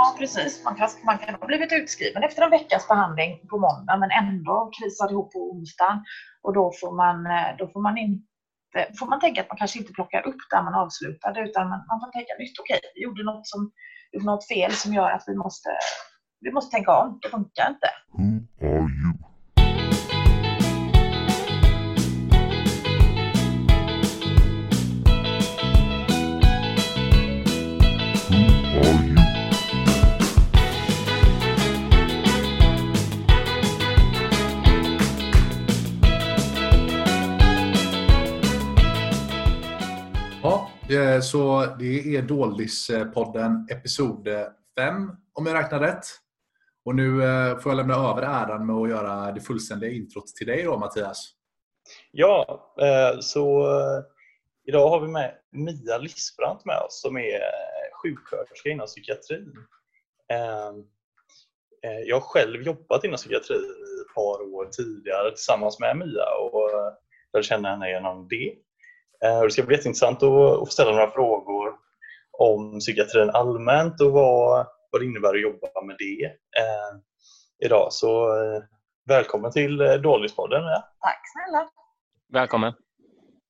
Ja, precis. Man kan, man kan ha blivit utskriven efter en veckas behandling på måndag men ändå krisar ihop på onsdagen. Och då får man, eh, då får man inte får man tänka att man kanske inte plockar upp där man avslutade utan man, man får tänka nytt. Okej, vi gjorde något, som, gjorde något fel som gör att vi måste, vi måste tänka om. Det funkar inte. Mm. Eh, så det är Dålispodden episod eh, 5 om jag räknar rätt. Och nu eh, får jag lämna över äran med att göra det fullständiga introt till dig då Mattias. Ja, så idag har vi med Mia Lisbrant med oss som är sjuksköterska inom psykiatrin. Jag har själv jobbat inom psykiatri i ett par år tidigare tillsammans med Mia och jag lärde känna henne genom det. Eh, Det ska bli jätteintressant att att få ställa några frågor om psykiatrin allmänt och vad, vad det innebär att jobba med det eh, idag. Så eh, välkommen till eh, Dålispodden. Ja. Tack snälla. Välkommen.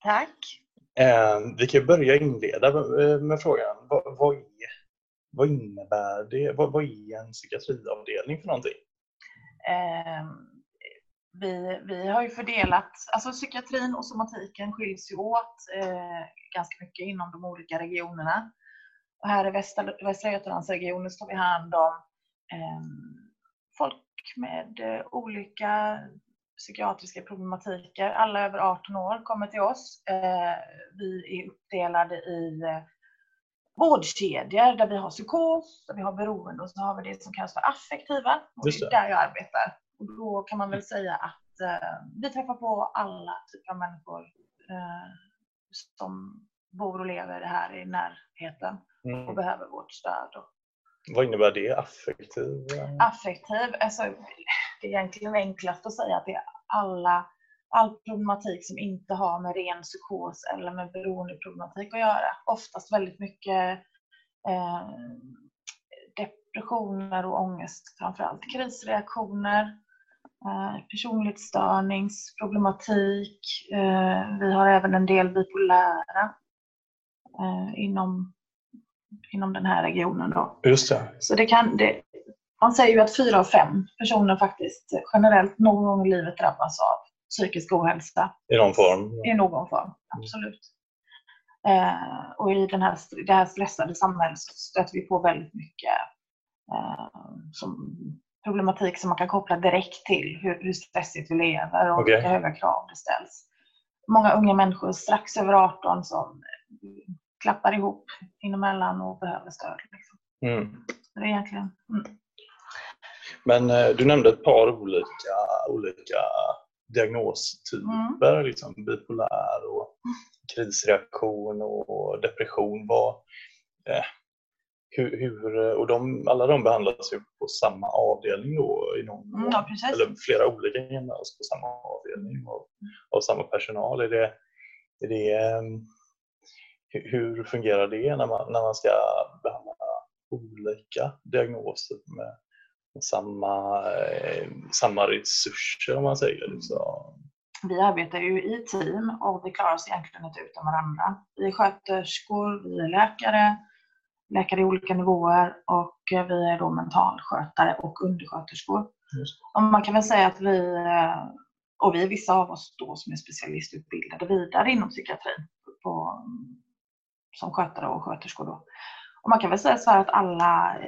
Tack. Eh, vi kan börja inleda med, med frågan. Vad, vad, är, vad innebär det? Vad, vad är en psykiatriavdelning för någonting? Vi, vi har ju fördelat, alltså psykiatrin och somatiken skiljs ju åt eh, ganska mycket inom de olika regionerna. Och här i Västra, Västra Götalandsregionen tar vi hand om eh, folk med eh, olika psykiatriska problematiker. Alla över 18 år kommer till oss. Eh, vi är uppdelade i eh, vårdkedjor där vi har psykos, där vi har beroende och så har vi det som kallas för affektiva. Och det är där jag arbetar. Och då kan man väl säga att eh, vi träffar på alla typer av människor eh, som bor och lever här i närheten och Mm. behöver vårt stöd. Och Vad innebär det? Affektiv? affektiv, alltså, det är egentligen enklast att säga att det är alla, all problematik som inte har med ren psykos eller med beroendeproblematik att göra. Oftast väldigt mycket eh, depressioner och ångest framförallt. Krisreaktioner, personlighetsstörningsproblematik. Eh, vi har även en del bipolära eh, inom, inom den här regionen. Då. Just det. Så det kan, det, man säger ju att fyra av fem personer faktiskt generellt någon gång i livet drabbas av psykisk ohälsa I någon form? i någon form. Absolut. Eh, och i den här, det här stressade samhället så stöter vi på väldigt mycket eh, som problematik som man kan koppla direkt till hur, hur stressigt vi lever och Okej. vilka höga krav det ställs. Många unga människor strax över 18 som klappar ihop inemellan och behöver stöd. Liksom. Mm. Det är egentligen... Mm. Men eh, du nämnde ett par olika, olika diagnostyper, liksom bipolär och krisreaktion och depression. Vad, eh, hur, hur, och de, alla de behandlas ju på samma avdelning då? I någon, Mm, ja. Eller flera olika behandlas på samma avdelning och av samma personal. Är det, är det, eh, hur- fungerar det när man, när man ska behandla olika diagnoser med, med samma, eh, samma resurser om man säger? Liksom. Vi arbetar ju i team och vi klarar oss egentligen inte utan varandra. Vi är sköterskor, vi är läkare, läkare i olika nivåer och eh, vi är då mentalskötare och undersköterskor. Och man kan väl säga att vi, eh, och vi är vissa av oss då som är specialistutbildade vidare inom psykiatrin på, som skötare och sköterskor. Då. Och man kan väl säga så här att alla,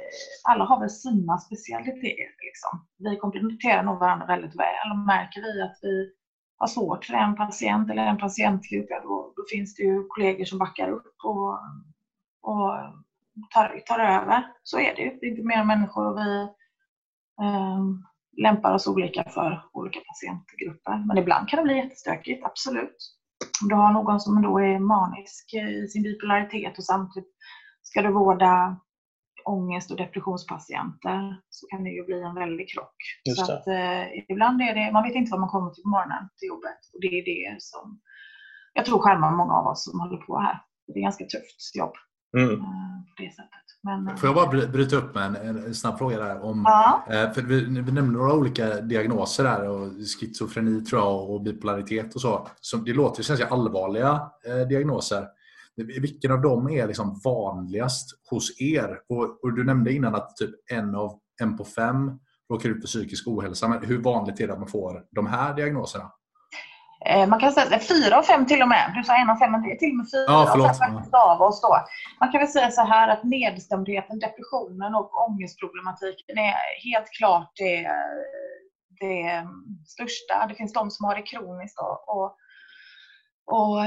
alla har väl sina specialiteter. Liksom. Vi kompletterar nog varandra väldigt väl och märker vi att vi har svårt för en patient eller en patientgrupp, ja, då, då finns det ju kollegor som backar upp och, och tar, tar över. Så är det ju. Det är inte mer människor och vi eh, lämpar oss olika för olika patientgrupper. Men ibland kan det bli jättestökigt, absolut. Om du har någon som då är manisk i sin bipolaritet och samtidigt ska du vårda ångest och depressionspatienter så kan det ju bli en väldig krock. Så att, eh, ibland är det, man vet inte vad man kommer till på morgonen till jobbet och det är det som jag tror skärmar många av oss som håller på här. Det är ganska tufft jobb. Mm. eh, på det sättet. Men, eh, Får jag bara bry- bryta upp med en, en snabb fråga där? Om, Ja, eh, för vi, vi nämnde några olika diagnoser där. Och schizofreni tror jag och bipolaritet och så. Som, det låter ju som allvarliga eh, diagnoser. Vilken av dem är liksom vanligast hos er? Och, och du nämnde innan att typ en, av, en på fem råkar ut för psykisk ohälsa. Men hur vanligt är det att man får de här diagnoserna? Eh, Man kan säga fyra av fem till och med. Du sa en av fem, men det är till och med fyra Ja, förlåt. av oss då. Man kan väl säga så här att nedstämdheten, depressionen och ångestproblematiken är helt klart det, det största. Det finns de som har det kroniskt och, och, och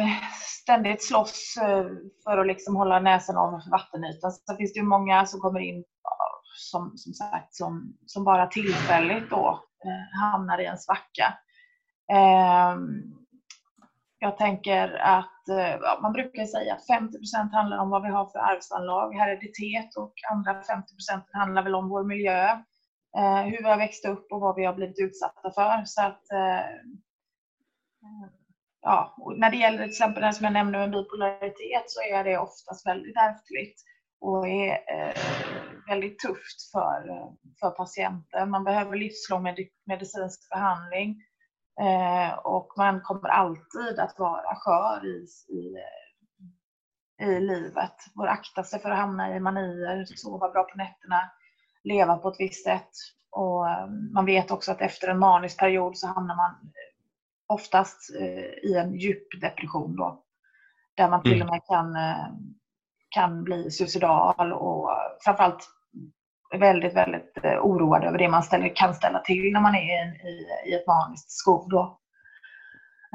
ständigt slåss eh, för att liksom hålla näsan över vattenytan. Sen finns det ju många som kommer in som, som sagt som, som bara tillfälligt då eh, hamnar i en svacka. Ehm, jag tänker att eh, ja, man brukar säga att 50% handlar om vad vi har för arvsanlag, hereditet och andra 50% handlar väl om vår miljö, eh, hur vi har växt upp och vad vi har blivit utsatta för. Så att, eh, ja, när det gäller till exempel det som jag nämnde med bipolaritet så är det oftast väldigt ärftligt och är väldigt tufft för, för patienten. Man behöver livslång medicinsk behandling och man kommer alltid att vara skör i, i, i livet. Bör akta sig för att hamna i manier, sova bra på nätterna, leva på ett visst sätt. Och eh, man vet också att efter en manisk period så hamnar man oftast eh, i en djup depression då. Där man till och med kan, eh, kan bli suicidal och framförallt väldigt, väldigt eh, oroad över det man ställer, kan ställa till när man är i, en- i, i ett maniskt skov. Då.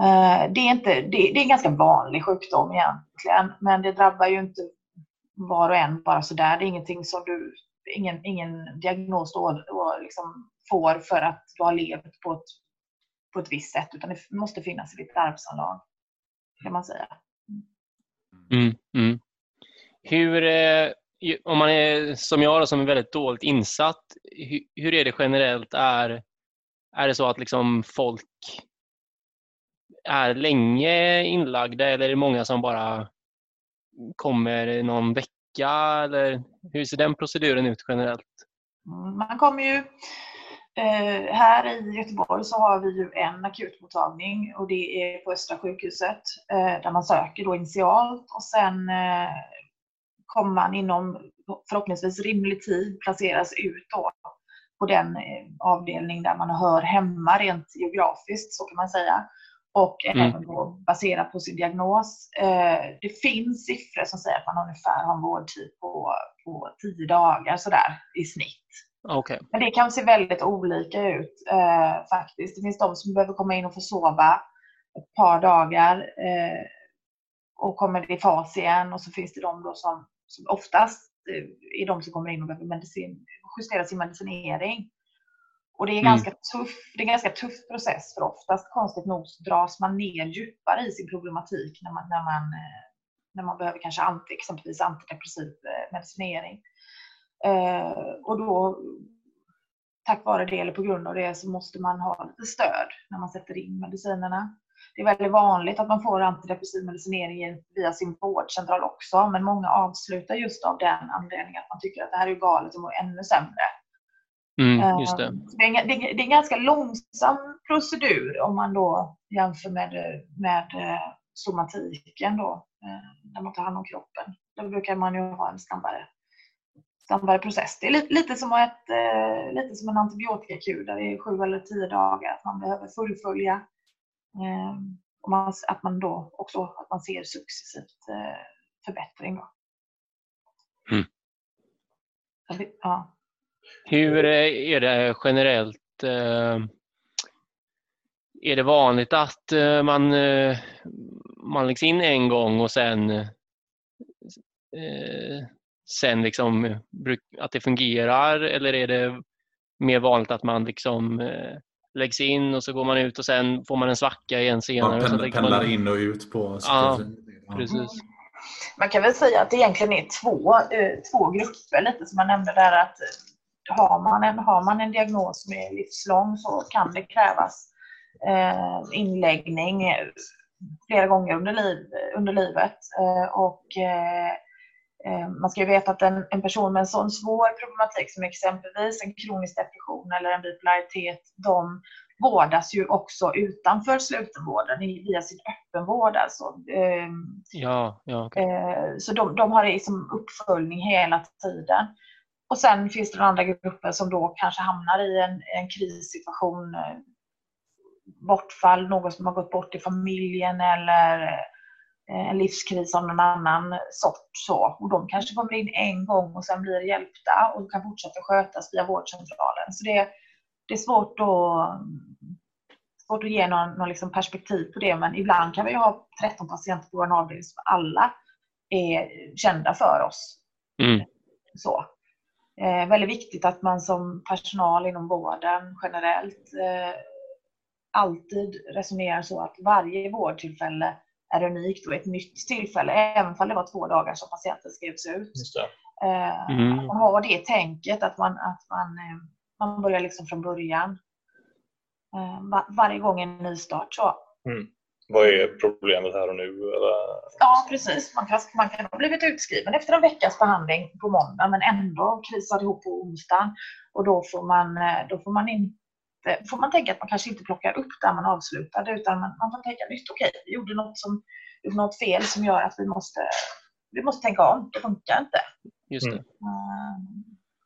Eh, det, är inte, det, det är en ganska vanlig sjukdom egentligen, men det drabbar ju inte var och en bara sådär. Det är ingenting som du, ingen, ingen diagnos då, då liksom får för att du har levt på ett, på ett visst sätt, utan det måste finnas i ditt arvsanlag, kan man säga. Mm, mm. Hur, eh, om man är som jag då, som är väldigt dåligt insatt, hur, hur är det generellt? Är, är det så att liksom folk är länge inlagda eller är det många som bara kommer någon vecka? Eller hur ser den proceduren ut generellt? Mm, man kommer ju eh, här i Göteborg så har vi ju en akutmottagning och det är på Östra sjukhuset eh, där man söker då initialt och sen eh, kommer man inom förhoppningsvis rimlig tid placeras ut då på den eh, avdelning där man hör hemma rent geografiskt så kan man säga. Och Mm. även då baserat på sin diagnos. Eh, det finns siffror som säger att man ungefär har en vårdtid på, på 10 dagar sådär i snitt. Okej. Men det kan se väldigt olika ut eh, faktiskt. Det finns de som behöver komma in och få sova ett par dagar och kommer i fas igen. Och så finns det de då som, som oftast eh, är de som kommer in och behöver medicin, justera sin medicinering. Och det är, Mm. ganska tuff, det är en ganska tuff process för oftast konstigt nog så dras man ner djupare i sin problematik när man, när man, eh, när man behöver kanske anti, exempelvis antidepressiv eh, medicinering. Och då, tack vare det eller på grund av det, så måste man ha lite stöd när man sätter in medicinerna. Det är väldigt vanligt att man får antidepressiv medicinering via sin vårdcentral också, men många avslutar just av den anledningen att man tycker att det här är galet och mår ännu sämre. Mm, just det. Det är, en- det är det är en ganska långsam procedur om man då jämför med, med eh, somatiken då, eh, när man tar hand om kroppen. Då brukar man ju ha en snabbare, snabbare process. Det är lite, lite, som ett, eh, lite som en antibiotikakur där det är sju eller tio dagar att man behöver fullfölja. Eh, och man, att man då också att man ser successivt eh, förbättring. Då. Mm. Det- Ja. Hur eh, är det generellt? eh, Är det vanligt att man, man läggs in en gång och sen, sen liksom att det fungerar eller är det mer vanligt att man liksom läggs in och så går man ut och sen får man en svacka igen senare? Man och så pendlar, lägger pendlar man- in och ut på Ja. Precis. Man kan väl säga att det egentligen är två, eh, två grupper, lite som jag nämnde där att eh, har man, en, har man en diagnos som är livslång så kan det krävas eh, inläggning flera gånger under, liv, under livet. Och man ska ju veta att en, en person med en sån svår problematik som exempelvis en kronisk depression eller en bipolaritet, de vårdas ju också utanför slutenvården via sin öppenvård. Alltså. Ehm, Ja, ja. okej. Eh, Så de, de har liksom uppföljning hela tiden. Och sen finns det andra gruppen som då kanske hamnar i en, en krissituation. eh, Bortfall, någon som har gått bort i familjen eller eh, en livskris av någon annan sort. Så. Och de kanske kommer in en gång och sen blir hjälpta och kan fortsätta skötas via vårdcentralen. Så det, det är svårt att, svårt att ge någon, någon liksom perspektiv på det. Men ibland kan vi ha 13 patienter på vår avdelning som alla är kända för oss. Mm. Så. Eh, väldigt viktigt att man som personal inom vården generellt eh, alltid resonerar så att varje vårdtillfälle är unikt och ett nytt tillfälle, även om det var två dagar som patienten skrevs ut. Eh, Mm. Att man har det tänket, att man, att man, eh, man börjar liksom från början. Eh, va- varje gång en nystart. Så. Vad är problemet här och nu? Eller? Ja, precis. Man kan, man kan ha blivit utskriven efter en veckas behandling på måndag men ändå krisar ihop på onsdagen. Och då får man, då får man inte får man tänka att man kanske inte plockar upp där man avslutade utan man, man får tänka nytt. Okej, vi gjorde något, som, gjorde något fel som gör att vi måste, vi måste tänka om. Det funkar inte. Just det. Mm.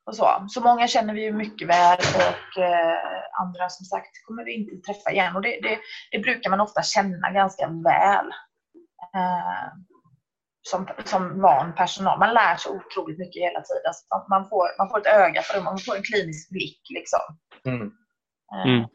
Och så. så många känner vi ju mycket väl och eh, andra som sagt kommer vi inte träffa igen. Och det, det, det brukar man ofta känna ganska väl. Eh, som, som van personal. Man lär sig otroligt mycket hela tiden. Så man- man, får, man får ett öga för det, man får en klinisk blick. Liksom. Mm. Eh, Mm.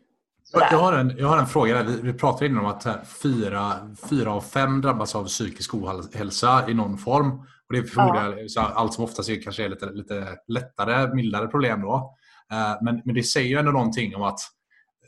sådär. Jag har, en, jag har en fråga. Där. Vi, vi pratade innan om att här, fyra, fyra av fem drabbas av psykisk ohälsa i någon form. Och det är förmodligen så allt som oftast är, kanske är lite, lite lättare, mildare problem. Då. Eh, men, men det säger ju ändå någonting om att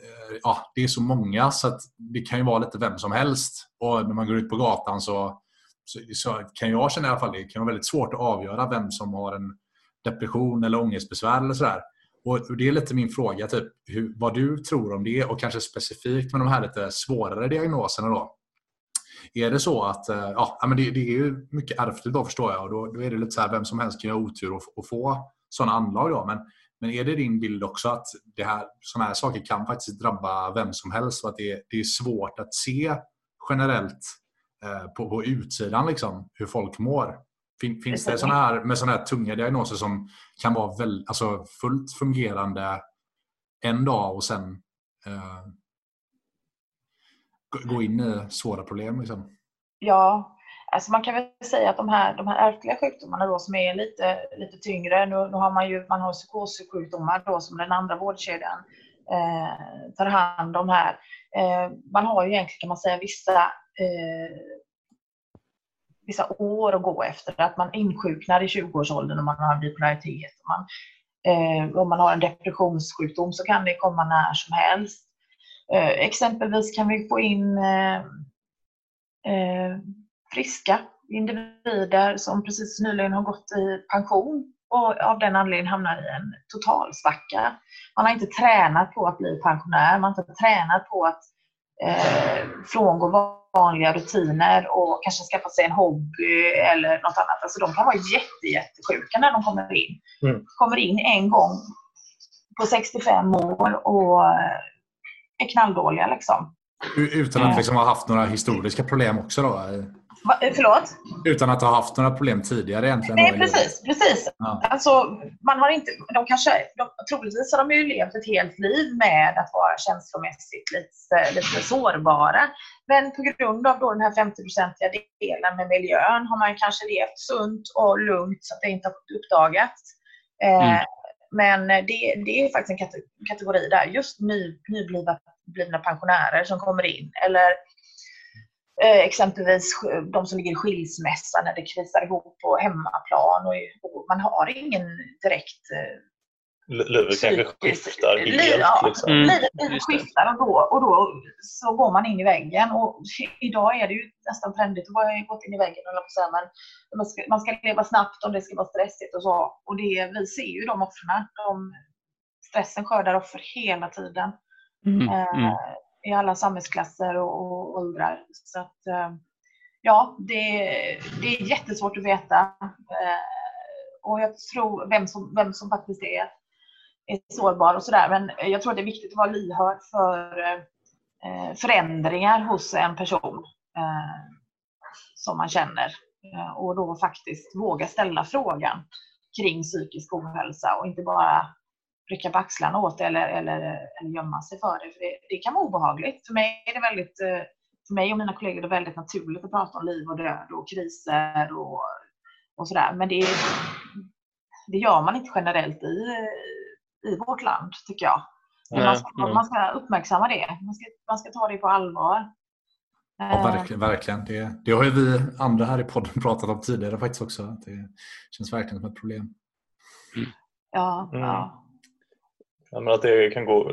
eh, ja, det är så många så att det kan ju vara lite vem som helst. Och när man går ut på gatan så, så, så kan jag känna i alla fall det kan vara väldigt svårt att avgöra vem som har en depression eller ångestbesvär eller sådär. Och det är lite min fråga, typ, hur, vad du tror om det och kanske specifikt med de här lite svårare diagnoserna. Då. Är det så att, eh, ja, men det, det är ju mycket ärftligt då förstår jag och då, då är det lite så här, vem som helst kan ju ha otur och, och få sådana anlag. Då. Men, men är det din bild också att det här, sådana här saker kan faktiskt drabba vem som helst och att det, det är svårt att se generellt eh, på, på utsidan liksom, hur folk mår? Fin, finns det såna här, med sådana här tunga diagnoser som kan vara väl, alltså fullt fungerande en dag och sen eh, gå in i svåra problem? Liksom? Ja, alltså man kan väl säga att de här, de här ärftliga sjukdomarna då som är lite, lite tyngre, nu, nu har man ju man har psykossjukdomar då som den andra vårdkedjan eh, tar hand om här. Eh, man har ju egentligen kan man säga vissa, eh, vissa år att gå efter. Att man insjuknar i 20-årsåldern om man har bipolaritet. Om man, eh, om man har en depressionssjukdom så kan det komma när som helst. Eh, exempelvis kan vi få in eh, eh, friska individer som precis nyligen har gått i pension och av den anledningen hamnar i en totalsvacka. Man har inte tränat på att bli pensionär, man har inte tränat på att eh, frångå vanliga rutiner och kanske skaffa sig en hobby eller något annat. Alltså de kan vara jätte, jättesjuka när de kommer in. Mm. Kommer in en gång på 65 år och är knalldåliga liksom. Utan att liksom ha haft några historiska problem också då? Va, eh, förlåt? Utan att ha haft några problem tidigare egentligen? Nej, precis. precis. Ja. Alltså, man har inte, de kanske, de, troligtvis har de ju levt ett helt liv med att vara känslomässigt lite, lite sårbara. Men på grund av då den här 50-procentiga delen med miljön har man kanske levt sunt och lugnt så att det inte har uppdagats. Eh, Mm. Men det, det är faktiskt en kate- kategori där, just ny, nyblivna blivna pensionärer som kommer in. Eller exempelvis sk- de som ligger i skilsmässa när det krisar ihop på hemmaplan och, och man har ingen direkt eh, Livet kanske skiftar Liv- helt. ja. Liksom. Mm, livet, skiftar och då, och då så går man in i väggen. Och idag är det ju nästan trendigt att vara gått in i väggen, säga, men man ska, man ska leva snabbt om det ska vara stressigt och så. Och det, vi ser ju de offren. De, stressen skördar offer hela tiden Mm. eh, Mm i alla samhällsklasser och, och åldrar. Så att, eh, ja, det, det är jättesvårt att veta eh, och jag tror vem som, vem som faktiskt är, är sårbar och sådär. Men jag tror att det är viktigt att vara lyhörd för eh, förändringar hos en person som man känner. Och då faktiskt våga ställa frågan kring psykisk ohälsa och inte bara rycka på axlarna åt det eller, eller, eller gömma sig för det. För det, det kan vara obehagligt. För mig är det väldigt eh, för mig och mina kollegor är det väldigt naturligt att prata om liv och död och kriser och, och sådär. Men det, det gör man inte generellt i, i vårt land, tycker jag. Nej, man, ska, mm. man ska uppmärksamma det. Man ska, man ska ta det på allvar. Ja, verkligen. verkligen. Det, det har ju vi andra här i podden pratat om tidigare faktiskt också. Det känns verkligen som ett problem. Mm. Ja, mm. ja. Men att det kan gå,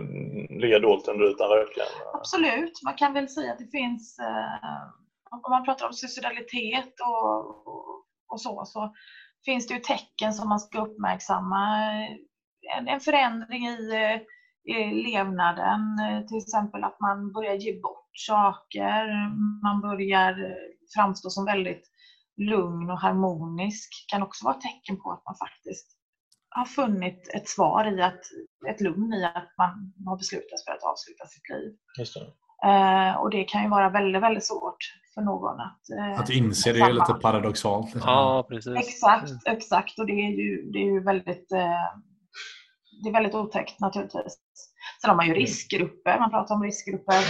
ligga dolt under ytan verkligen? Absolut. Man kan väl säga att det finns, eh, om man pratar om suicidalitet och, och, och, så, så finns det ju tecken som man ska uppmärksamma. En, en förändring i, eh, i levnaden, eh, till exempel att man börjar ge bort saker, man börjar eh, framstå som väldigt lugn och harmonisk kan också vara tecken på att man faktiskt har funnit ett svar i att, ett lugn i att man har beslutat för att avsluta sitt liv. Eh, och det kan ju vara väldigt, väldigt svårt för någon att... Eh, att inse det är lite paradoxalt. Liksom. Ja, precis. Exakt, exakt. Och det är ju, det är ju väldigt, eh, det är väldigt otäckt naturligtvis. Sen har man ju mm. riskgrupper. Man pratar om riskgrupper.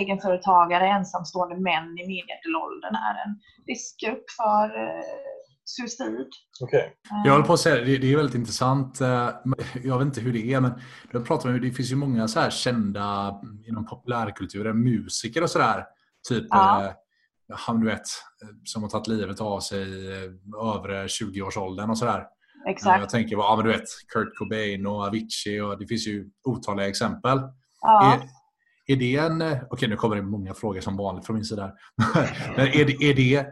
Egenföretagare, ensamstående män i medelåldern är en riskgrupp för eh, suicid. Okay. Jag håller på att säga det, det är väldigt intressant. Eh, jag vet inte hur det är, men du pratar om, det finns ju många så här kända inom populärkulturen, musiker och sådär. Typ, ja. eh, du vet, som har tagit livet av sig i övre 20-årsåldern och sådär. Exakt. Jag tänker på, ja, men du vet, Kurt Cobain och Avicii och det finns ju otaliga exempel. Ja. Är, är det en... Okej, okay, nu kommer det många frågor som vanligt från min sida. men är det, är det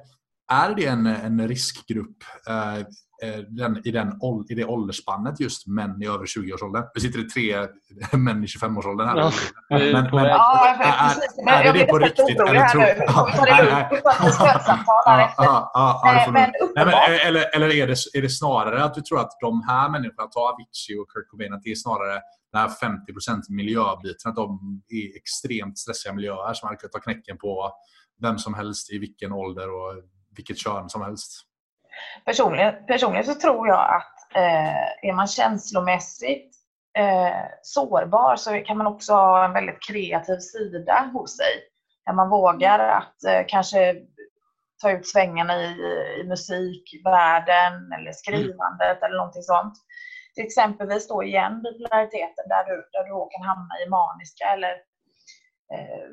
är det en, en riskgrupp eh, eh den, i, den, i det åldersspannet just män i över 20-årsåldern? Nu sitter det tre män i 25-årsåldern här. Ja, men, men, men ja, är, är, är det på riktigt? Eller, tror, eller, eller är, det, är det snarare att du tror att de här människorna, ta Avicii och Kurt Cobain, att det är snarare den här 50 miljöbiten, att de är extremt stressiga miljöer som man kan ta knäcken på vem som helst i vilken ålder och vilket kön som helst? Personligen, personligen så tror jag att eh, är man känslomässigt eh, sårbar så kan man också ha en väldigt kreativ sida hos sig. Där man vågar att eh, kanske ta ut svängarna i, i musikvärlden eller skrivandet mm. eller någonting sånt. Till exempelvis då igen bipolariteten där du, där du kan hamna i maniska eller eh,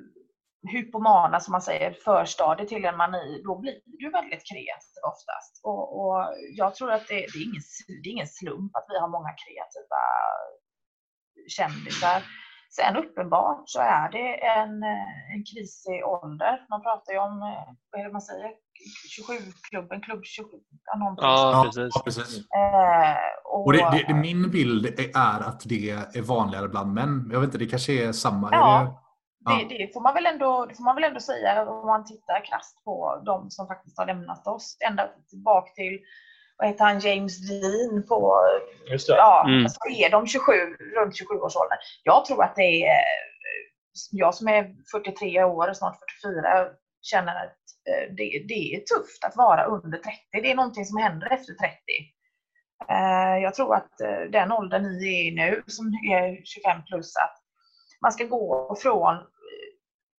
hypomana som man säger, förstadiet till en mani, då blir du väldigt kreativ oftast. Och, och jag tror att det, det, är ingen, det är ingen slump att vi har många kreativa kändisar. Sen uppenbart så är det en, en krisig ålder. Man pratar ju om, vad är det man säger, 27-klubben, klubb 27. Ja, precis. Ja, precis. Eh, och, och det, det, min bild är att det är vanligare bland män. Jag vet inte, det kanske är samma? Ja. Det, det, får man väl ändå, det får man väl ändå säga om man tittar krasst på de som faktiskt har lämnat oss. Ända tillbaka till vad heter han, James Dean på... Just det. Ja, mm. alltså är de 27, runt 27-årsåldern? Jag tror att det är... Jag som är 43 år, snart 44, känner att eh, det, det är tufft att vara under 30. Det är någonting som händer efter 30. Eh, jag tror att eh, den åldern ni är nu, som är 25 plus, att man ska gå från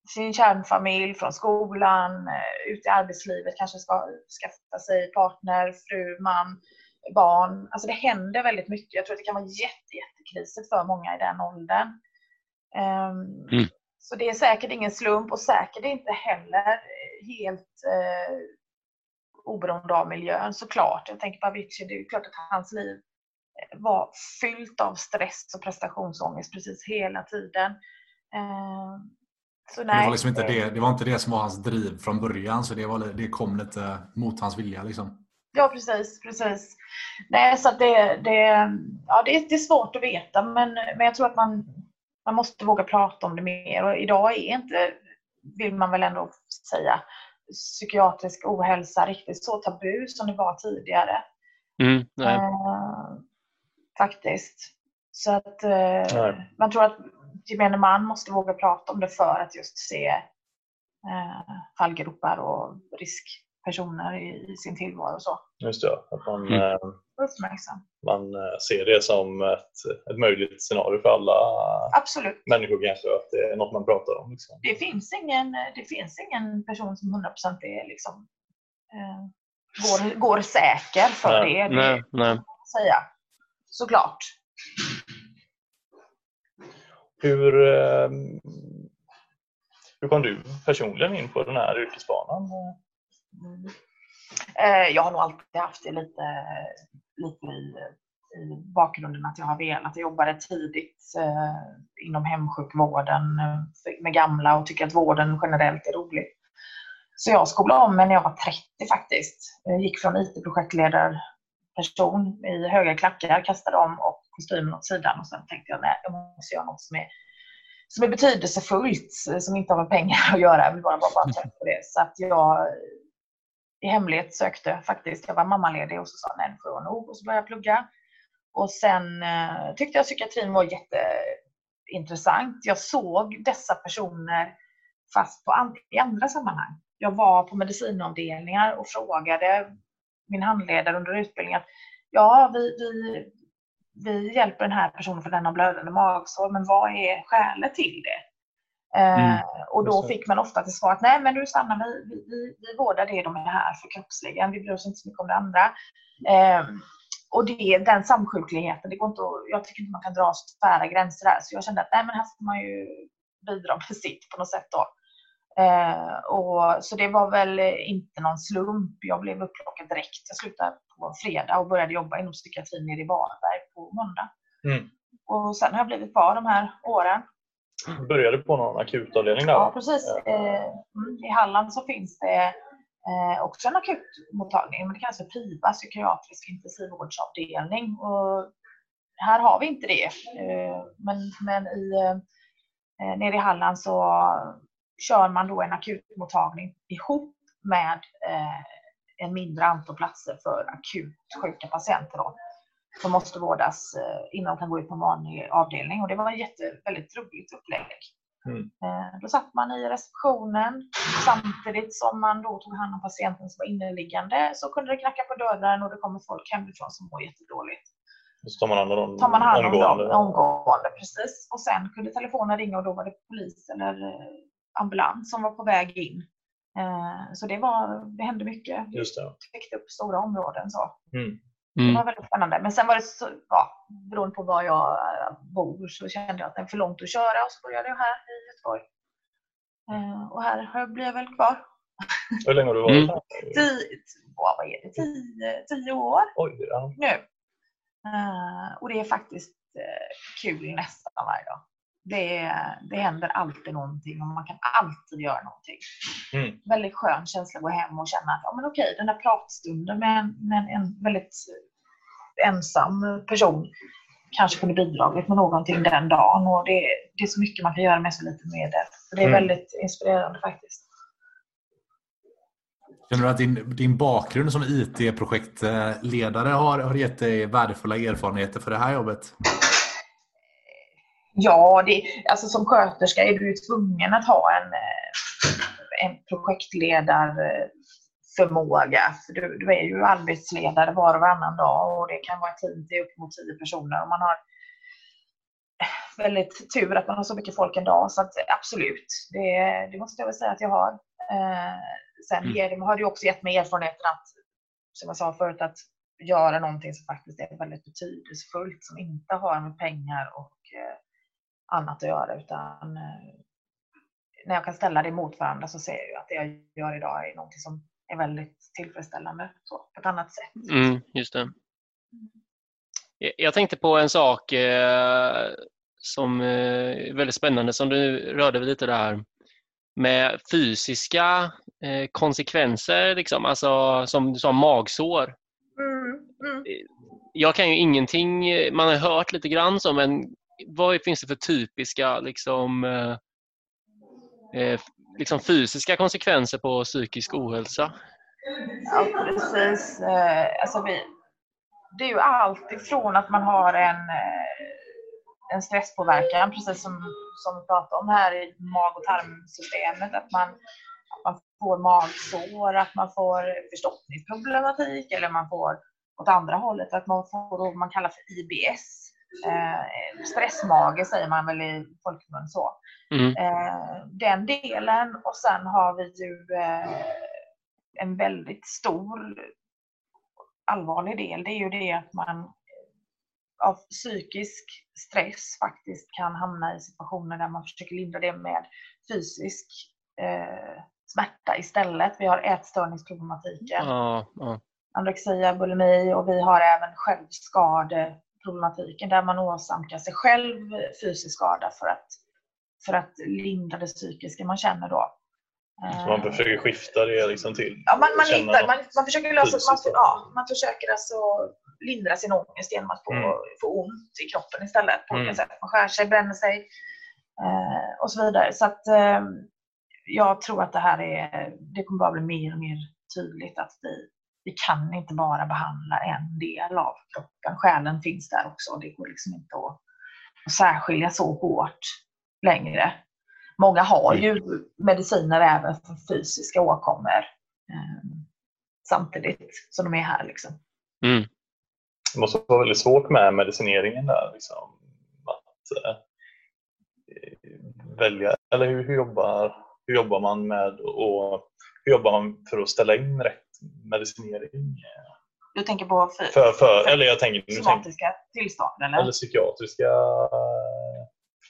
sin kärnfamilj, från skolan, eh, ut i arbetslivet, kanske ska skaffa sig partner, fru, man, barn. Alltså det händer väldigt mycket. Jag tror att det kan vara jätte, jättekriser för många i den åldern. Um, mm. Så det är säkert ingen slump och säkert inte heller helt eh, oberoende av miljön såklart. Jag tänker på Avicii, det är klart att hans liv var fyllt av stress och prestationsångest precis hela tiden. Um, så nej, det, var liksom inte det, det var inte det som var hans driv från början, så det, var, det kom lite mot hans vilja. Liksom. Ja, precis. precis. Nej, så det, det, ja, det, är, det är svårt att veta, men, men jag tror att man, man måste våga prata om det mer. Och idag är inte, vill man väl ändå säga, psykiatrisk ohälsa riktigt så tabu som det var tidigare. Mm, nej. Eh, faktiskt. Så att eh, man tror att gemene man måste våga prata om det för att just se eh, fallgropar och riskpersoner i, i sin tillvaro och så. Just det, att man, Mm. eh, man eh, ser det som ett, ett möjligt scenario för alla Absolut. människor kanske, att det är något man pratar om. Liksom. Det finns ingen, det finns ingen person som 100% är liksom, eh, går, går säker för Nej. det. Det nej, nej. kan man säga. Såklart. Hur, eh, hur kom du personligen in på den här yrkesbanan? Mm. Jag har nog alltid haft det lite, lite i, i bakgrunden att jag har velat. Jag jobbade tidigt eh, inom hemsjukvården med gamla och tycker att vården generellt är rolig. Så jag skolade om mig när jag var 30 faktiskt. Jag gick från it-projektledare person i höga klackar, kastade om och kostymen åt sidan och sen tänkte jag nej, jag måste göra något som är, som är betydelsefullt, eh, som inte har med pengar att göra. Jag vill bara vara trött på det. Så att jag i hemlighet sökte faktiskt. Jag var mammaledig och så sa nej, nu får jag nog. Och så började jag plugga. Och sen eh, tyckte jag psykiatrin var jätteintressant. Jag såg dessa personer fast på an- i andra sammanhang. Jag var på medicinavdelningar och frågade min handledare under utbildningen att ja, vi, vi, vi hjälper den här personen för den har blödande magsår, men vad är skälet till det? Eh, Mm, och då det. fick man ofta till svar att nej men du stannar, vi, vi, vi, vi vårdar det de är här för kroppsligen, vi bryr oss inte så mycket om det andra. Eh, och det, den samsjukligheten, det går inte att, jag tycker inte man kan dra så tvära gränser där. Så jag kände att nej men här får man ju bidra med sitt på något sätt då. Eh, och, så det var väl inte någon slump. Jag blev upplockad direkt. Jag slutade på fredag och började jobba inom psykiatrin nere i Varberg på måndag. Mm. Och sen har jag blivit kvar de här åren. Började på någon akutavdelning där? Ja, precis. Eh, mm, I Halland så finns det eh, också en akutmottagning, men det kallas för PIVA, psykiatrisk intensivvårdsavdelning. Och här har vi inte det. Eh, men men i, eh, nere i Halland så kör man då en akutmottagning ihop med eh, en mindre antal platser för akut sjuka patienter då, som måste vårdas eh, innan de kan gå ut på en vanlig avdelning. Och det var ett jätte, väldigt roligt upplägg. Mm. Eh, Då satt man i receptionen samtidigt som man då tog hand om patienten som var inneliggande så kunde det knacka på dörren och det kommer folk hemifrån som mår jättedåligt. Så tar man hand om dem tar man hand om omgående. dem omgående. Precis. Och sen kunde telefonen ringa och då var det polis eller eh, ambulans som var på väg in. Eh, Så det, var, det hände mycket. Vi Just det. täckte upp stora områden. Så. Mm. Det Mm. var väldigt spännande. Men sen var det så, ja, beroende på var jag eh, bor så kände jag att det är för långt att köra och så började jag här i Göteborg. Eh, Och här har jag blivit väl kvar. Hur länge har du varit Mm. här? Tio, vad är det, tio, tio år Oj, ja. nu. Eh, och det är faktiskt eh, kul nästan varje dag. Det, det händer alltid någonting och man kan alltid göra någonting. Mm. Väldigt skön känsla att gå hem och känna att ja, men okej, den där pratstunden med en, med en, väldigt ensam person kanske kunde bidragit med någonting den dagen. Och det, det är så mycket man kan göra med så lite medel. Så det är Mm. väldigt inspirerande faktiskt. Känner du att din, din bakgrund som IT-projektledare har, har gett dig värdefulla erfarenheter för det här jobbet? Ja, det, alltså som sköterska är du tvungen att ha en, eh, en projektledarförmåga. För du, du är ju arbetsledare var och varannan dag och det kan vara ett team till upp mot tio personer. Och man har väldigt tur att man har så mycket folk en dag. Så att, absolut, det, det måste jag väl säga att jag har. Eh, sen Mm. har det ju också gett mig erfarenheten att, som jag sa förut, att göra någonting som faktiskt är väldigt betydelsefullt, som inte har med pengar och annat att göra. Utan eh, när jag kan ställa det mot varandra så ser jag ju att det jag gör idag är någonting som är väldigt tillfredsställande så, på ett annat sätt. Mm, just det. Jag- tänkte på en sak eh, som eh, är väldigt spännande som du rörde vid lite där med fysiska eh, konsekvenser, liksom. alltså, som du sa magsår. Mm, mm. Jag kan ju ingenting, man har hört lite grann så, men vad finns det för typiska liksom, eh, eh, liksom fysiska konsekvenser på psykisk ohälsa? Ja, precis. Eh, alltså vi, det är ju allt ifrån att man har en, eh, en stresspåverkan, precis som, som vi pratade om här i mag och tarmsystemet, att man, att man får magsår, att man får förstoppningsproblematik eller man får åt andra hållet att man får vad man kallar för IBS. Eh, stressmage säger man väl i folkmun så. Mm. Eh, den delen och sen har vi ju eh, en väldigt stor allvarlig del. Det är ju det att man av psykisk stress faktiskt kan hamna i situationer där man försöker lindra det med fysisk eh, smärta istället. Vi har ätstörningsproblematiken, ja. anorexia, bulimi och vi har även självskadeproblematiken där man åsamkar sig själv fysisk skada för att, för att lindra det psykiska man känner då. Så man försöker skifta det liksom till Ja, man, man, hittar, man, man försöker lösa, man, ja, man försöker alltså lindra sin ångest genom att få, Mm. få ont i kroppen istället på Mm. sätt. Man skär sig, bränner sig eh, och så vidare. Så att eh, jag tror att det här är, det kommer bara bli mer och mer tydligt att vi, vi kan inte bara behandla en del av kroppen. Själen finns där också. Det går liksom inte att, att särskilja så hårt längre. Många har ju mediciner även för fysiska åkommor eh, samtidigt som de är här. Liksom. Mm. Det måste vara väldigt svårt med medicineringen där. Liksom, att eh, välja, eller hur, hur, jobbar, hur jobbar man med och hur jobbar man för att ställa in rätt medicinering? Du tänker på fy- För, för, eller jag tänker, nu tänker, somatiska tillstånd? Eller? eller psykiatriska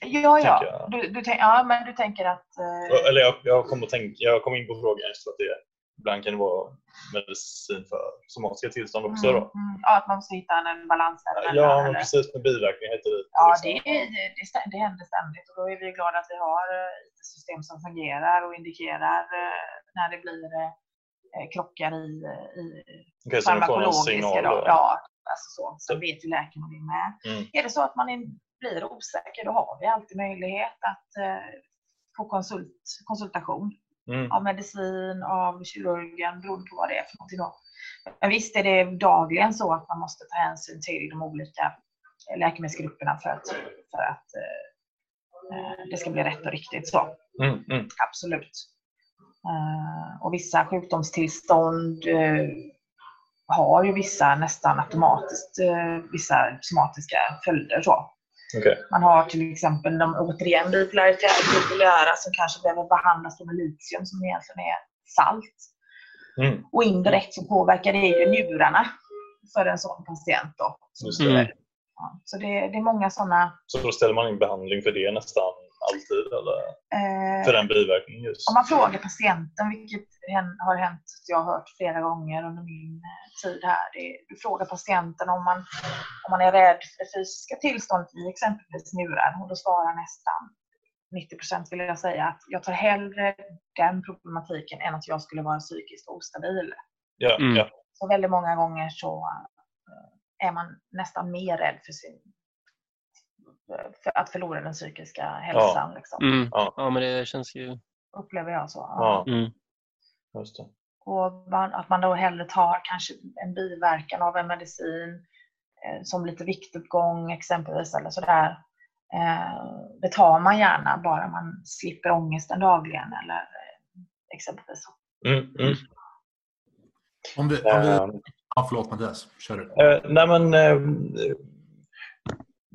ja, ja. Du, du, tänk, ja, men du tänker att... Eh, Eller jag, jag, kom att tänka, jag kom in på frågan just för att det ibland kan det vara medicin för somatiska tillstånd också. Då. mm, mm, ja, att man måste hitta en, balans där. Ja, men precis med biverkningar heter det. Ja, liksom. det, det, det, händer ständigt och då är vi glada att vi har eh, IT-system som fungerar och indikerar eh, när det blir eh, krockar i, i så en signal då. då. Ja, alltså så. Sen vet ju läkaren det med. Mm. Är det så att man är, blir osäker, då har vi alltid möjlighet att få konsult, konsultation Mm. av medicin, av kirurgen, beroende på vad det är för någonting. Då. Men visst är det dagligen så att man måste ta hänsyn till de olika läkemedelsgrupperna för att, för att eh, eh, det ska bli rätt och riktigt. så. Mm. Mm. Absolut. Eh, och vissa sjukdomstillstånd eh, har ju vissa nästan automatiskt eh, vissa somatiska följder. Så. Okej. Man har till exempel de återigen bipolära, som kanske behöver behandlas med litium som egentligen är salt. Mm. Och indirekt så påverkar det ju njurarna för en sån patient. Då. Det. Mm. Ja, så det, det är många sådana. Så då ställer man in behandling för det nästan alltid? Eller? Eh, För den biverkningen just? om man frågar patienten, vilket har hänt, jag har hört flera gånger under min eh, tid här. Det, är- du frågar patienten om man, om man är rädd för det fysiska tillståndet i exempelvis njurar och då svarar nästan 90 procent vill jag säga att jag tar hellre den problematiken än att jag skulle vara psykiskt ostabil. Ja, Mm. ja. Så väldigt många gånger så eh, är man nästan mer rädd för, sin, för att förlora den psykiska hälsan. Liksom, Mm. Ja. Ja, men det känns ju... upplever jag så. Ja. Mm. Just det. Och man, att man då hellre tar kanske en biverkan av en medicin eh, som lite viktuppgång exempelvis eller sådär. Eh, det tar man gärna bara man slipper ångesten dagligen eller eh, exempelvis så. Mm. Mm. Om vi, om vi, Eh, ja, förlåt Mattias, kör du. Eh, nej men, eh,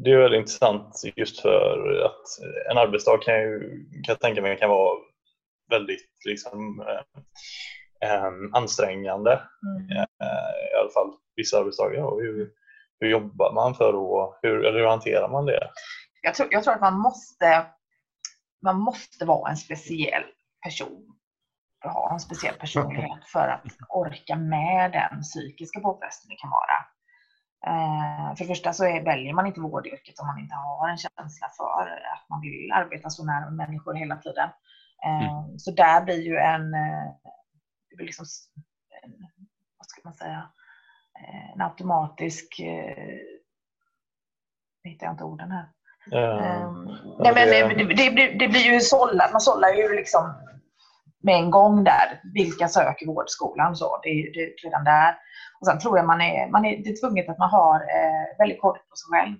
det är väldigt intressant just för att en arbetsdag kan ju, kan jag tänka mig kan vara väldigt liksom, eh, eh, ansträngande. Mm. Eh, I alla fall vissa arbetsdagar. Och hur, hur jobbar man för att, hur, eller hur hanterar man det? Jag, tror, jag tror att man måste, man måste vara en speciell person ha en speciell personlighet för att orka med den psykiska påfrestning det kan vara. Eh, för det första så är, väljer man inte vårdyrket om man inte har en känsla för att man vill arbeta så nära människor hela tiden. Eh, Så där blir ju en, eh, liksom, en vad ska man säga, en automatisk, nu hittar jag inte orden här. Ehm, nej, men det- det, det blir ju sållat, man sållar ju liksom med en gång där. Vilka söker vårdskolan? Så, det, är- det är redan där. Och sen tror jag man är, man är, det är tvunget att man har eh, väldigt kort på sig själv.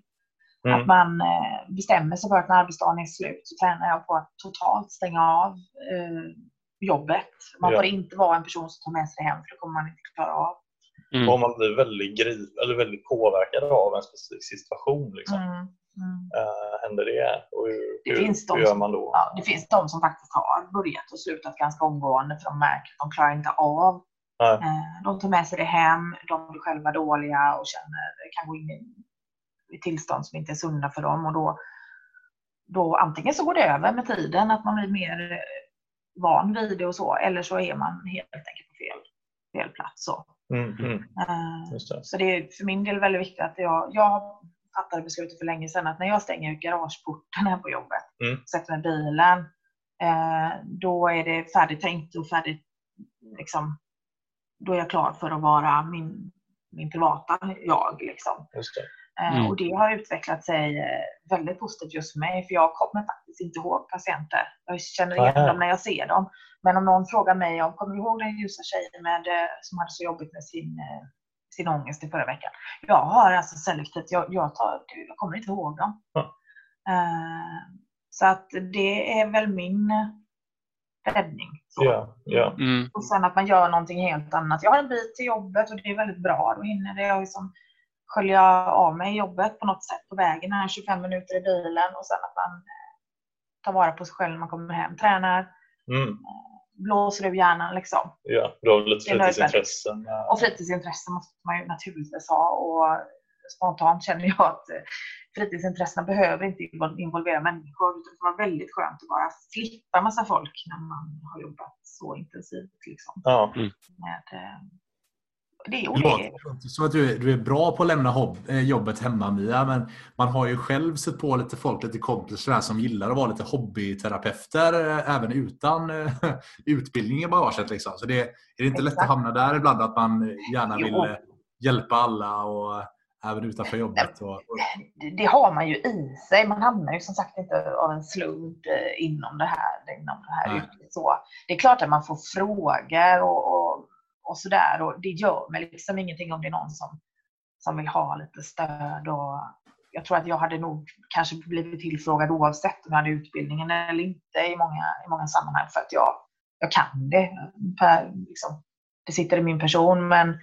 Mm. Att man eh, bestämmer sig för att när arbetsdagen är slut så tränar jag på att totalt stänga av eh, jobbet. Man Ja. får inte vara en person som tar med sig det hem för det kommer man inte klara av. Mm. Och om man blir väldigt, grip, eller väldigt påverkad av en specifik situation. Liksom. Mm. Mm. Eh, händer det? Och hur, Det hur, finns de hur gör som- man då? Ja, det finns de som faktiskt har börjat och slutat ganska omgående för de märker att de klarar inte av. Nej. Eh, De tar med sig det hem, de blir själva dåliga och känner, kan gå in i, i tillstånd som inte är sunda för dem. Och då, då antingen så går det över med tiden, att man blir mer eh, van vid det och så, eller så är man helt enkelt på fel, fel plats. Så. Mm, mm, det. så det är för min del väldigt viktigt att jag, jag fattade beslutet för länge sedan att när jag stänger garageporten här på jobbet, Mm. sätter mig i bilen, eh, då är det färdigt tänkt och färdigt, liksom, då är jag klar för att vara min, min privata jag. Liksom. Eh, Mm. Och det har utvecklat sig eh, väldigt positivt just för mig, för jag kommer faktiskt inte ihåg patienter. Jag känner igen Nej. dem när jag ser dem. Men om någon frågar mig om, kommer du ihåg den ljusa tjejen med, eh, som hade så jobbigt med sin, sin ångest i förra veckan? Jag har alltså selektivt, jag, jag, tar, jag kommer inte ihåg dem. Ja. Så att det är väl min räddning. Så. Ja, ja. Mm. Och sen att man gör någonting helt annat. Jag har en bit till jobbet och det är väldigt bra. Då hinner jag liksom skölja av mig jobbet på något sätt på vägen. Här 25 minuter i bilen och sen att man eh, tar vara på sig själv när man kommer hem. Tränar, Mm, blåser ur hjärnan liksom. ja. Du har lite fritidsintressen? eh, Och fritidsintressen måste man ju naturligtvis ha. Och spontant känner jag att eh, fritidsintressena behöver inte invol- involvera människor. utan Det kan vara väldigt skönt att bara slippa massa folk när man har jobbat så intensivt. Liksom. Ja, Med, eh, det, låter inte som att du är, du är bra på att lämna hobb, eh, jobbet hemma Mia, men man har ju själv sett på lite folk, lite kompisar som gillar att vara lite hobbyterapeuter eh, även utan eh, utbildning i bagaget. Liksom. Så det, är det inte lätt att Exakt. hamna där ibland att man gärna Jo. vill eh, hjälpa alla och även utanför jobbet? Och, och, det, har man ju i sig. Man hamnar ju som sagt inte av en slump inom det här, inom det här Nej. Så det är klart att man får frågor och, och, och sådär. Och det gör mig liksom ingenting om det är någon som, som vill ha lite stöd. Och jag tror att jag hade nog kanske blivit tillfrågad oavsett om jag hade utbildningen eller inte i många, i många sammanhang för att jag, jag kan det. Per, liksom, det sitter i min person. Men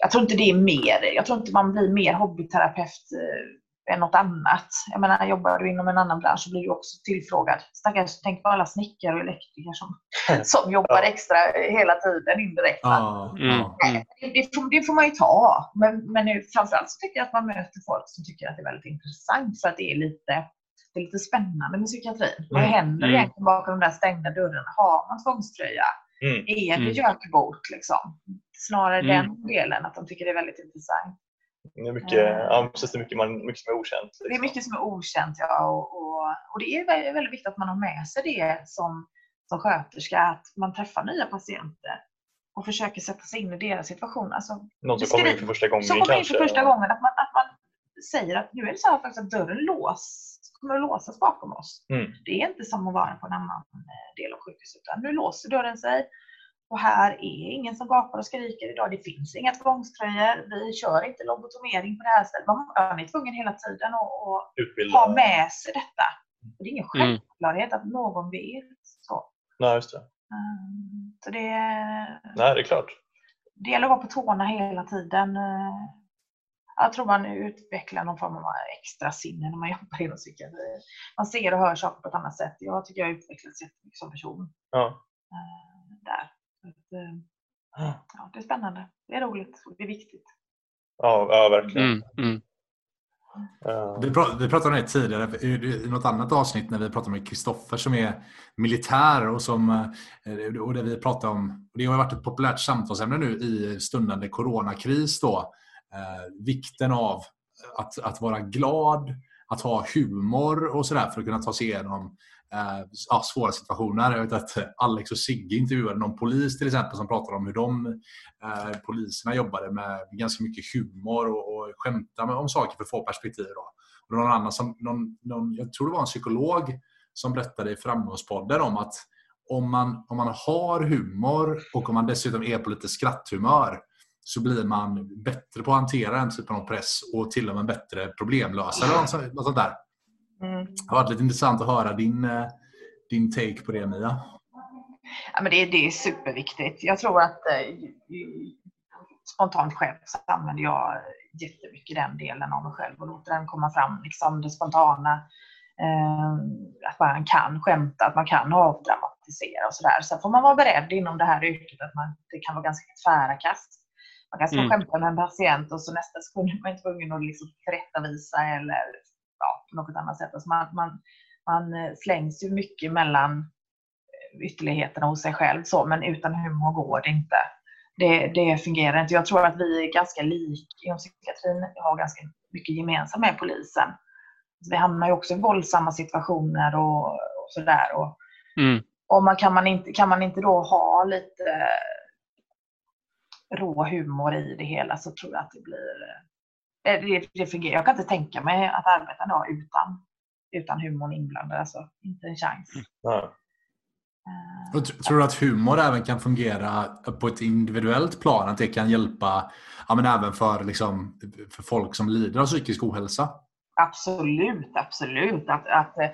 jag tror inte det är mer. Jag tror inte man blir mer hobbyterapeut eh, än något annat. Jag menar, jobbar du inom en annan bransch så blir du också tillfrågad. Stackars, tänk på alla snickare och elektriker som, som jobbar extra hela tiden indirekt. Mm. Mm. Det, det, får, det får man ju ta. Men, men nu, framförallt så tycker jag att man möter folk som tycker att det är väldigt intressant för att det är lite, det är lite spännande med psykiatrin. Vad Mm. händer Mm. egentligen bakom de där stängda dörrarna? Har man tvångströja? mm, Är det Mm. gökbot? Liksom? Snarare Mm. den delen, att de tycker det är väldigt intressant. Det är mycket, ja, precis, det är mycket, man, mycket som är okänt. Det är liksom. mycket som är okänt, ja. Och, och, och det är väldigt, väldigt viktigt att man har med sig det som, som sköterska, att man träffar nya patienter och försöker sätta sig in i deras situation. Alltså, Någon som kommer in för första gången som kommer in kanske. för första gången, att man, att man säger att nu är det så här faktiskt att dörren lås, kommer att låsas bakom oss. Mm. Det är inte som att vara på en annan eh, del av sjukhuset, utan nu låser dörren sig. Och här är ingen som gapar och skriker idag. Det finns inga tvångströjor. Vi kör inte lobotomering på det här stället. Man är tvungen hela tiden att ha med sig detta. Och det är ingen Mm. självklarhet att någon vet. Så, Nej, just det. Mm, så det, Nej, det är klart. det gäller att vara på tårna hela tiden. Eh, Jag tror man utvecklar någon form av extra sinne när man jobbar inom psykiatri. Man ser och hör saker på ett annat sätt. Jag tycker jag har utvecklats jättemycket som person. Ja. eh, Där. Att, eh, Ja, det är spännande. Det är roligt och det är viktigt. Ja, ja verkligen. Mm. Mm. Ja. Vi pratade, vi pratade om det tidigare i något annat avsnitt när vi pratade med Kristoffer som är militär och som eh, och det vi pratade om. och Det har varit ett populärt samtalsämne nu i stundande coronakris då. Eh, vikten av att, att vara glad, att ha humor och sådär för att kunna ta sig igenom eh, svåra situationer. Jag vet att Alex och Sigge intervjuade någon polis till exempel som pratade om hur de eh, poliserna jobbade med ganska mycket humor och, och skämta med, om saker för att få perspektiv. Då. Och någon annan som, någon, någon, jag tror det var en psykolog som berättade i Framgångspodden om att om man, om man har humor och om man dessutom är på lite skratthumör så blir man bättre på att hantera den typen av press och till och med bättre problemlösare. och Något sånt där. Mm. Det har varit lite intressant att höra din, eh, din take på det Mia. Ja, men det, det är superviktigt. Jag tror att eh, spontant själv så använder jag jättemycket den delen av mig själv och låter den komma fram, liksom det spontana. Eh, att man kan skämta, att man kan avdramatisera och sådär. Sen får man vara beredd inom det här yrket att man, det kan vara ganska tvära kast. Man kan stå och Mm. skämta med en patient och så nästa sekund är man tvungen att liksom tillrättavisa eller på något annat sätt. Alltså man, man, man eh, slängs ju mycket mellan ytterligheterna hos sig själv så, men utan humor går det inte. Det, det fungerar inte. Jag tror att vi är ganska lika inom psykiatrin, har ganska mycket gemensamt med polisen. Vi hamnar ju också i våldsamma situationer och, och sådär. Och, Mm. och man, kan, man inte, kan man inte då ha lite rå humor i det hela så tror jag att det blir... eh, Det, det fungerar. Jag kan inte tänka mig att arbeta en dag utan, utan humorn inblandad. Alltså, inte en chans. Ja. Eh, Och tr- Tror du att humor även kan fungera på ett individuellt plan? Att det kan hjälpa ja, men även för, liksom, för folk som lider av psykisk ohälsa? Absolut, absolut. Att, att, eh,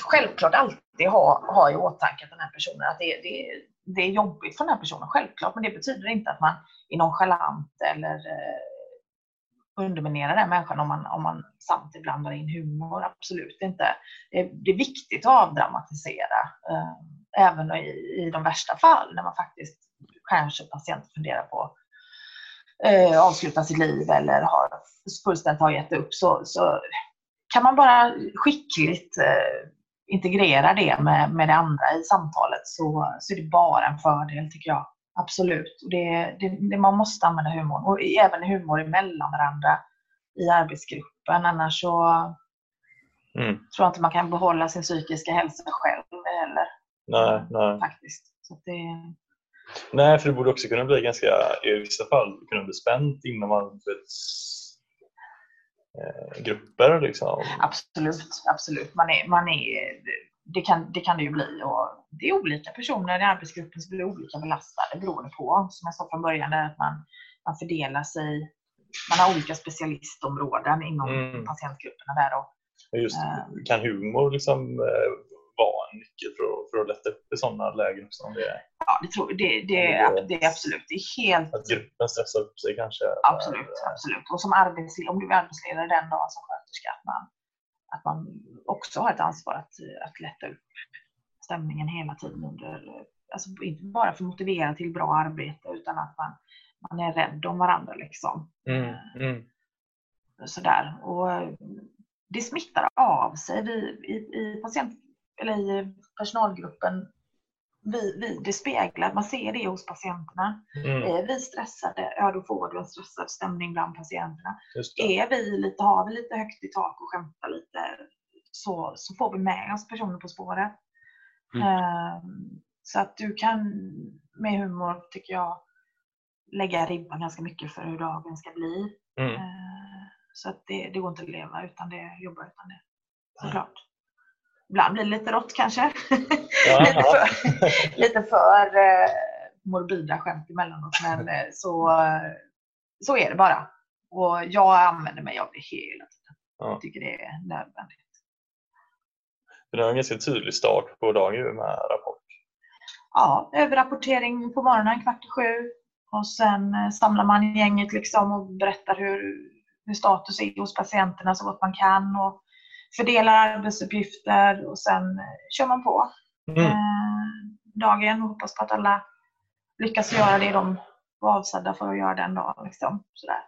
självklart alltid ha, ha i åtanke att den här personen, att det, det, det är jobbigt för den här personen, självklart. Men det betyder inte att man är nonchalant eller eh, underminera den människan om man, om man samtidigt blandar in humor. Absolut inte. Det är, det är viktigt att avdramatisera, eh, även i, i de värsta fall när man faktiskt kanske patient funderar på eh, avsluta sitt liv eller har fullständigt har gett upp så, så kan man bara skickligt eh, integrera det med, med det andra i samtalet så, så är det bara en fördel tycker jag. Absolut. Och det, det, det, man måste använda humorn och även humor emellan varandra i arbetsgruppen. Annars så Mm. tror jag inte man kan behålla sin psykiska hälsa själv heller Nej, nej. faktiskt. Så det, nej, för det borde också kunna bli ganska, i vissa fall, kunna bli spänt man vet, eh. Liksom. Absolut, absolut. Man är, man är, det, kan, det kan det ju bli. Och det är olika personer i arbetsgruppen som blir olika belastade beroende på, som jag sa från början, är att man, man fördelar sig. Man har olika specialistområden inom Mm. patientgrupperna där. Och, Men Just, Eh. kan humor liksom, eh, vara en nyckel för att, för att lätta upp i sådana lägen? Också, om det är, ja, det, tror, det, det, det är absolut, det är helt att gruppen stressar upp sig kanske? Absolut, absolut. Och som arbetsledare, om du är arbetsledare den dagen som sköterska, att man, att man också har ett ansvar att, att lätta upp stämningen hela tiden under, alltså inte bara för att motivera till bra arbete utan att man, man är rädd om varandra liksom. Mm, mm. Sådär. Och det smittar av sig vi, i, i, patient, eller i personalgruppen. Vi, vi, det speglar, man ser det hos patienterna. Mm, Är vi stressade, ja då får du en stressad stämning bland patienterna. Är vi lite, har vi lite högt i tak och skämtar lite så, så får vi med oss personer på spåret. Mm. Ehm, så att du kan med humor, tycker jag, lägga ribban ganska mycket för hur dagen ska bli. Mm. Ehm, så att det, det går inte att leva utan det, jobba utan det. Såklart. Ibland blir det lite rått kanske. Lite för, lite för eh, morbida skämt emellanåt. Men eh, så, så är det bara. Och jag använder mig av det hela tiden. Ja. Jag tycker det är nödvändigt. Det har en ganska tydlig start på dagen med rapport. Ja, överrapportering på morgonen kvart i sju. Och sen eh, samlar man gänget liksom och berättar hur, hur status är hos patienterna så gott man kan. Och fördelar arbetsuppgifter och sen eh, kör man på. Mm. eh, dagen och hoppas på att alla lyckas göra det de var avsedda för att göra den dagen. Liksom. Sådär.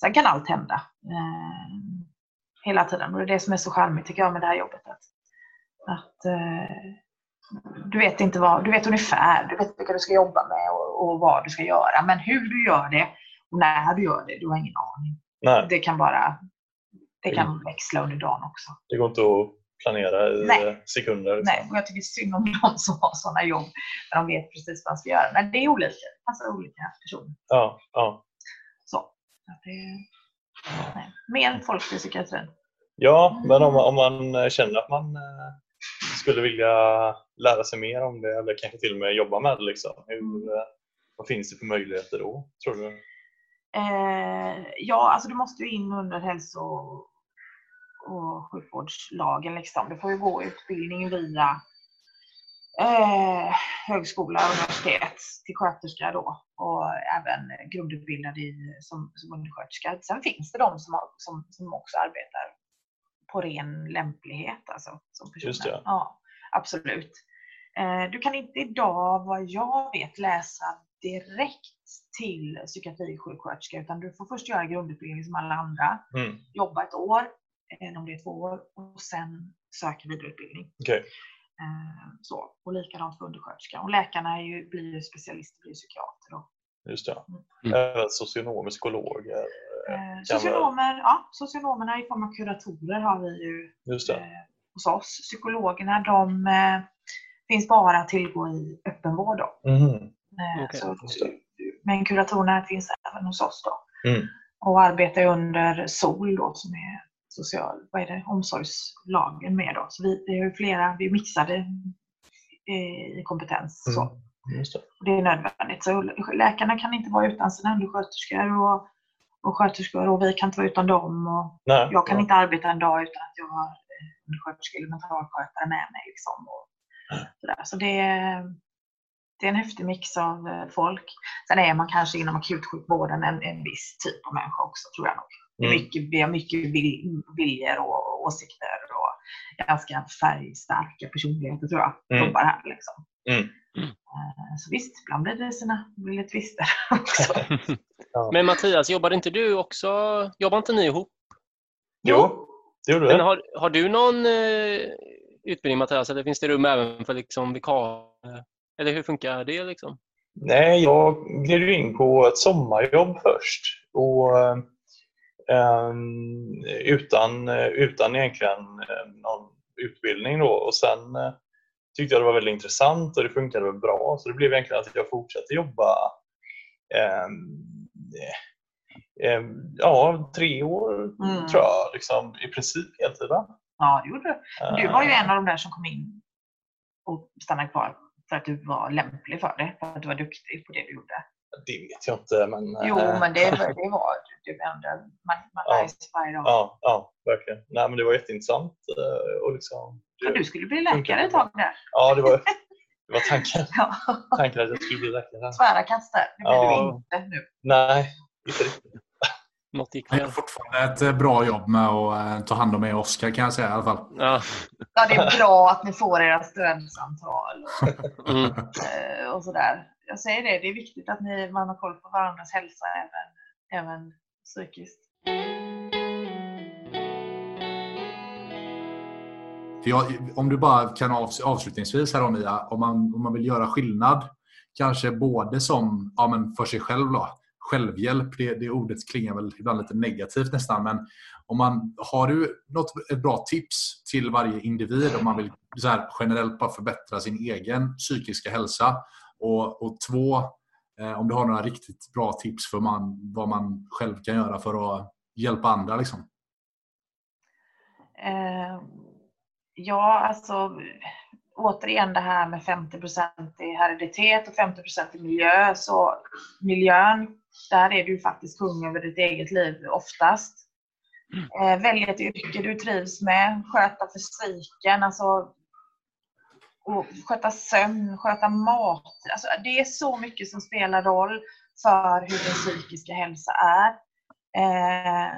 Sen kan allt hända eh, hela tiden och det är det som är så charmigt tycker jag med det här jobbet. Att, att du vet inte vad, du vet ungefär, du vet vilka du ska jobba med och, och vad du ska göra. Men hur du gör det och när du gör det, du har ingen aning. Nej, Det kan bara det kan växla under dagen också. det går inte att planera i Nej. eh, sekunder. liksom. Nej, och jag tycker synd om de som har sådana jobb där de vet precis vad de ska göra. Men det är olika. Det passar olika personer. Ja, ja. Så. det, nej. Mer folk i psykiatrin. ja, men om, om man känner att man eh, skulle vilja lära sig mer om det eller kanske till och med jobba med det. Liksom. Hur, eh, vad finns det för möjligheter då, tror du? Eh, ja, alltså du måste ju in under hälso och sjukvårdslagen. Liksom. Du får ju gå utbildning via eh, högskola och universitet till sköterska då och även grundutbildad i, som, som undersköterska. Sen finns det de som, har, som, som också arbetar på ren lämplighet alltså, som personer. Just det. Ja, absolut. Eh, du kan inte idag, vad jag vet, läsa direkt till psykiatrisjuksköterska utan du får först göra grundutbildning som alla andra, Mm. jobba ett år, eh, om det är två år, och sen söka vidareutbildning. Okej. Eh, Så. Och likadant för undersköterska. Och läkarna är ju, blir ju specialister, blir psykiater. Då. Just det. Mm. Även socionomer, psykologer. Eh, Socionomer, ja, socionomerna i form av kuratorer har vi ju Just det. eh, hos oss. Psykologerna de eh, finns bara att tillgå i öppenvård. Då. Mhm. Eh, Okej, så, men kuratorerna finns även hos oss. Då. Mm. Och arbetar under SOL då, som är social, vad är det, omsorgslagen med. Då. Så vi, vi har flera, vi mixade eh, i kompetens. Så. Mm. Just det. Är nödvändigt. Så läkarna kan inte vara utan sina undersköterskor och, och sköterskor och vi kan inte vara utan dem. Och Nej. jag kan ja. inte arbeta en dag utan att jag har eh, undersköterska eller mentalskötare med mig. Liksom, och sådär. Så det, det är en häftig mix av eh, folk. Sen är man kanske inom akutsjukvården en, en viss typ av människa också, tror jag nog. Det är Mm. mycket, vi har mycket vil, viljor och åsikter och ganska färgstarka personligheter, tror jag, Mm. jobbar här. Liksom. Mm. Eh, Så visst, ibland blir det sina blir det twister också. Men Mattias, jobbade inte du också, jobbar inte ni ihop? Jo, det gjorde Men har, har du någon eh, utbildning Mattias, eller finns det rum även för liksom vikarier? Eller hur funkar det? Liksom? Nej, jag gled in på ett sommarjobb först. Och, ehm, utan, utan egentligen eh, någon utbildning. Då. Och sen eh, tyckte jag det var väldigt intressant och det funkade väl bra. Så det blev egentligen att jag fortsatte jobba ehm, eh, ehm, ja, tre år Mm. tror jag. Liksom, I princip heltid. va? Ja, det gjorde du. Du var ju Eh, en av de där som kom in och stannade kvar för att du var lämplig för det, för att du var duktig på det du gjorde. Det vet jag inte. Men, Jo, eh, men det, det var du. Man, man Ja. lär sig varje dag. Ja, ja, verkligen. Nej, men det var jätteintressant. eh, Och liksom, Ja, du skulle bli läkare ett tag där. Ja, det var, det var tanken. Ja. Tanken att jag skulle bli läkare. Tvära kast där. Det blir Ja. du inte nu. Nej, inte riktigt. Något gick fel. fortfarande ett eh, bra jobb med att eh, ta hand om och Oskar kan jag säga i alla fall. Ja. Ja, det är bra att ni får era studentsamtal och, Mm. eh, och sådär. Jag säger det, det är viktigt att ni, man har koll på varandras hälsa även, även psykiskt. Jag, om du bara kan avs- avslutningsvis här då, Mia, om man, om man vill göra skillnad, kanske både som ja, men för sig själv. Då. Självhjälp, det, det ordet klingar väl ibland lite negativt nästan. Men om man, har du något ett bra tips till varje individ om man vill så här, generellt bara förbättra sin egen psykiska hälsa? Och, och två, eh, om du har några riktigt bra tips för man, vad man själv kan göra för att hjälpa andra. Liksom. Eh, ja, alltså återigen det här med 50% i hereditet och 50% i miljö. Så miljön, där är du faktiskt kung över ditt eget liv oftast. Eh, välj ett yrke du trivs med, sköta fysiken, alltså och sköta sömn, sköta mat. Alltså, det är så mycket som spelar roll för hur din psykiska hälsa är. Eh,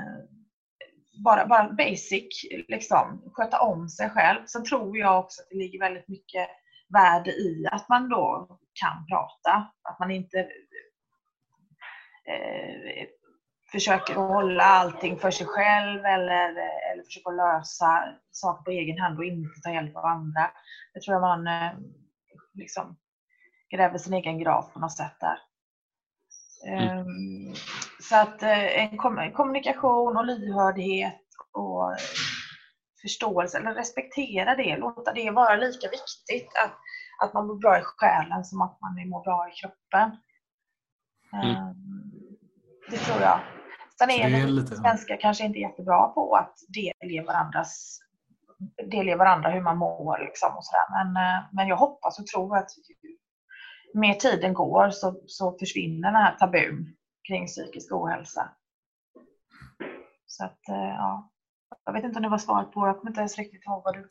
bara, bara basic, liksom, sköta om sig själv. Sen tror jag också att det ligger väldigt mycket värde i att man då kan prata. Att man inte eh, försöker hålla allting för sig själv eller, eller försöker lösa saker på egen hand och inte ta hjälp av andra. Det tror jag man eh, liksom gräver sin egen grav på något sätt där. Mm. Ehm, Så att eh, en kom- kommunikation och lyhördhet och förståelse, eller respektera det, låta det vara lika viktigt att, att man mår bra i själen som att man mår bra i kroppen. Mm. Ehm, Det tror jag. Sen är är lite- svenskar kanske inte jättebra på att delge varandras delge varandra hur man mår. Liksom och så där. Men, eh, men jag hoppas och tror att mer tiden går så, så försvinner den här tabun kring psykisk ohälsa. Så att, eh, ja. Jag vet inte om det var svaret på det. Jag kommer inte ens riktigt ihåg vad du...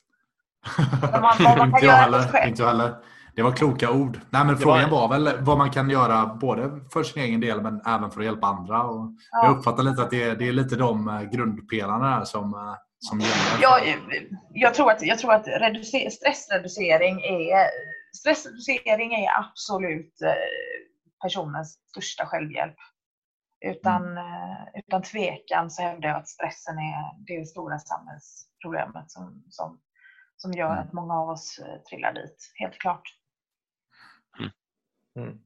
Vad man, vad man kan inte, jag heller, inte jag heller. Det var kloka ord. Nej, men frågan var- var väl vad man kan göra både för sin egen del men även för att hjälpa andra. Och Ja. Jag uppfattar lite att det är, det är lite de eh, grundpelarna som, eh, som gäller. Jag, jag tror att, jag tror att reducer, stressreducering, är, stressreducering är absolut eh, personens största självhjälp. Utan, eh, utan tvekan så hävdar jag att stressen är det stora samhällsproblemet som, som, som gör Mm. att många av oss eh, trillar dit. Helt klart. Mm.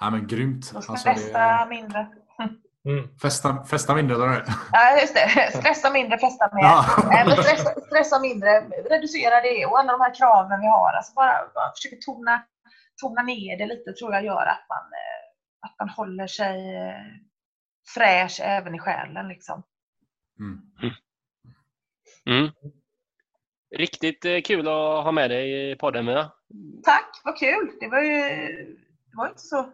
Ja, men grymt. Så Alltså, stressa det, mindre. Mm. festa, festa mindre. Där. Ja, just det. Stressa mindre, festa mer. Ja. Stressa, stressa mindre, reducera det och alla de här kraven vi har. Alltså bara, bara försöka tona, tona ner det lite tror jag gör att man, eh, att man håller sig eh, fräsch även i själen. Liksom. Mm. Mm. Riktigt eh, kul att ha med dig i podden Mia. Tack, vad kul! Det var ju det var inte så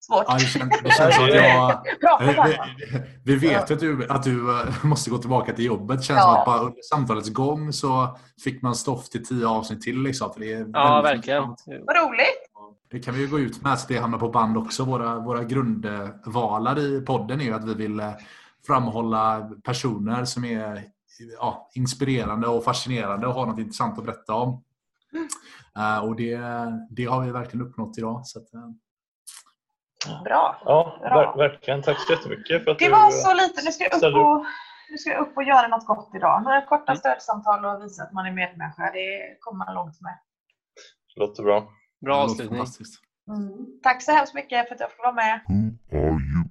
svårt. Ja, det, känns, det känns att jag... Vi, vi, vet ju att du, att du eh, måste gå tillbaka till jobbet. Det känns Ja. som att bara under samtalets gång så fick man stoff till tio avsnitt till. Liksom, för det är Ja, väldigt verkligen. intressant. Vad roligt! Det kan vi ju gå ut med så det hamnar på band också. Våra, våra grundvalar i podden är ju att vi vill eh, framhålla personer som är ja, inspirerande och fascinerande och har något intressant att berätta om. Eh, och det, det har vi verkligen uppnått idag. Så att, eh, Bra. Ja, Bra. ver- verkligen. Tack så jättemycket för att Det du... var så lite. Nu ska jag upp och, nu ska jag upp och göra något gott idag. Några korta stödsamtal och visa att man är medmänniska. Det kommer man långt med. Låter bra. Bra avslutning. fantastiskt. Tack så hemskt mycket för att jag fick vara med. Who are you?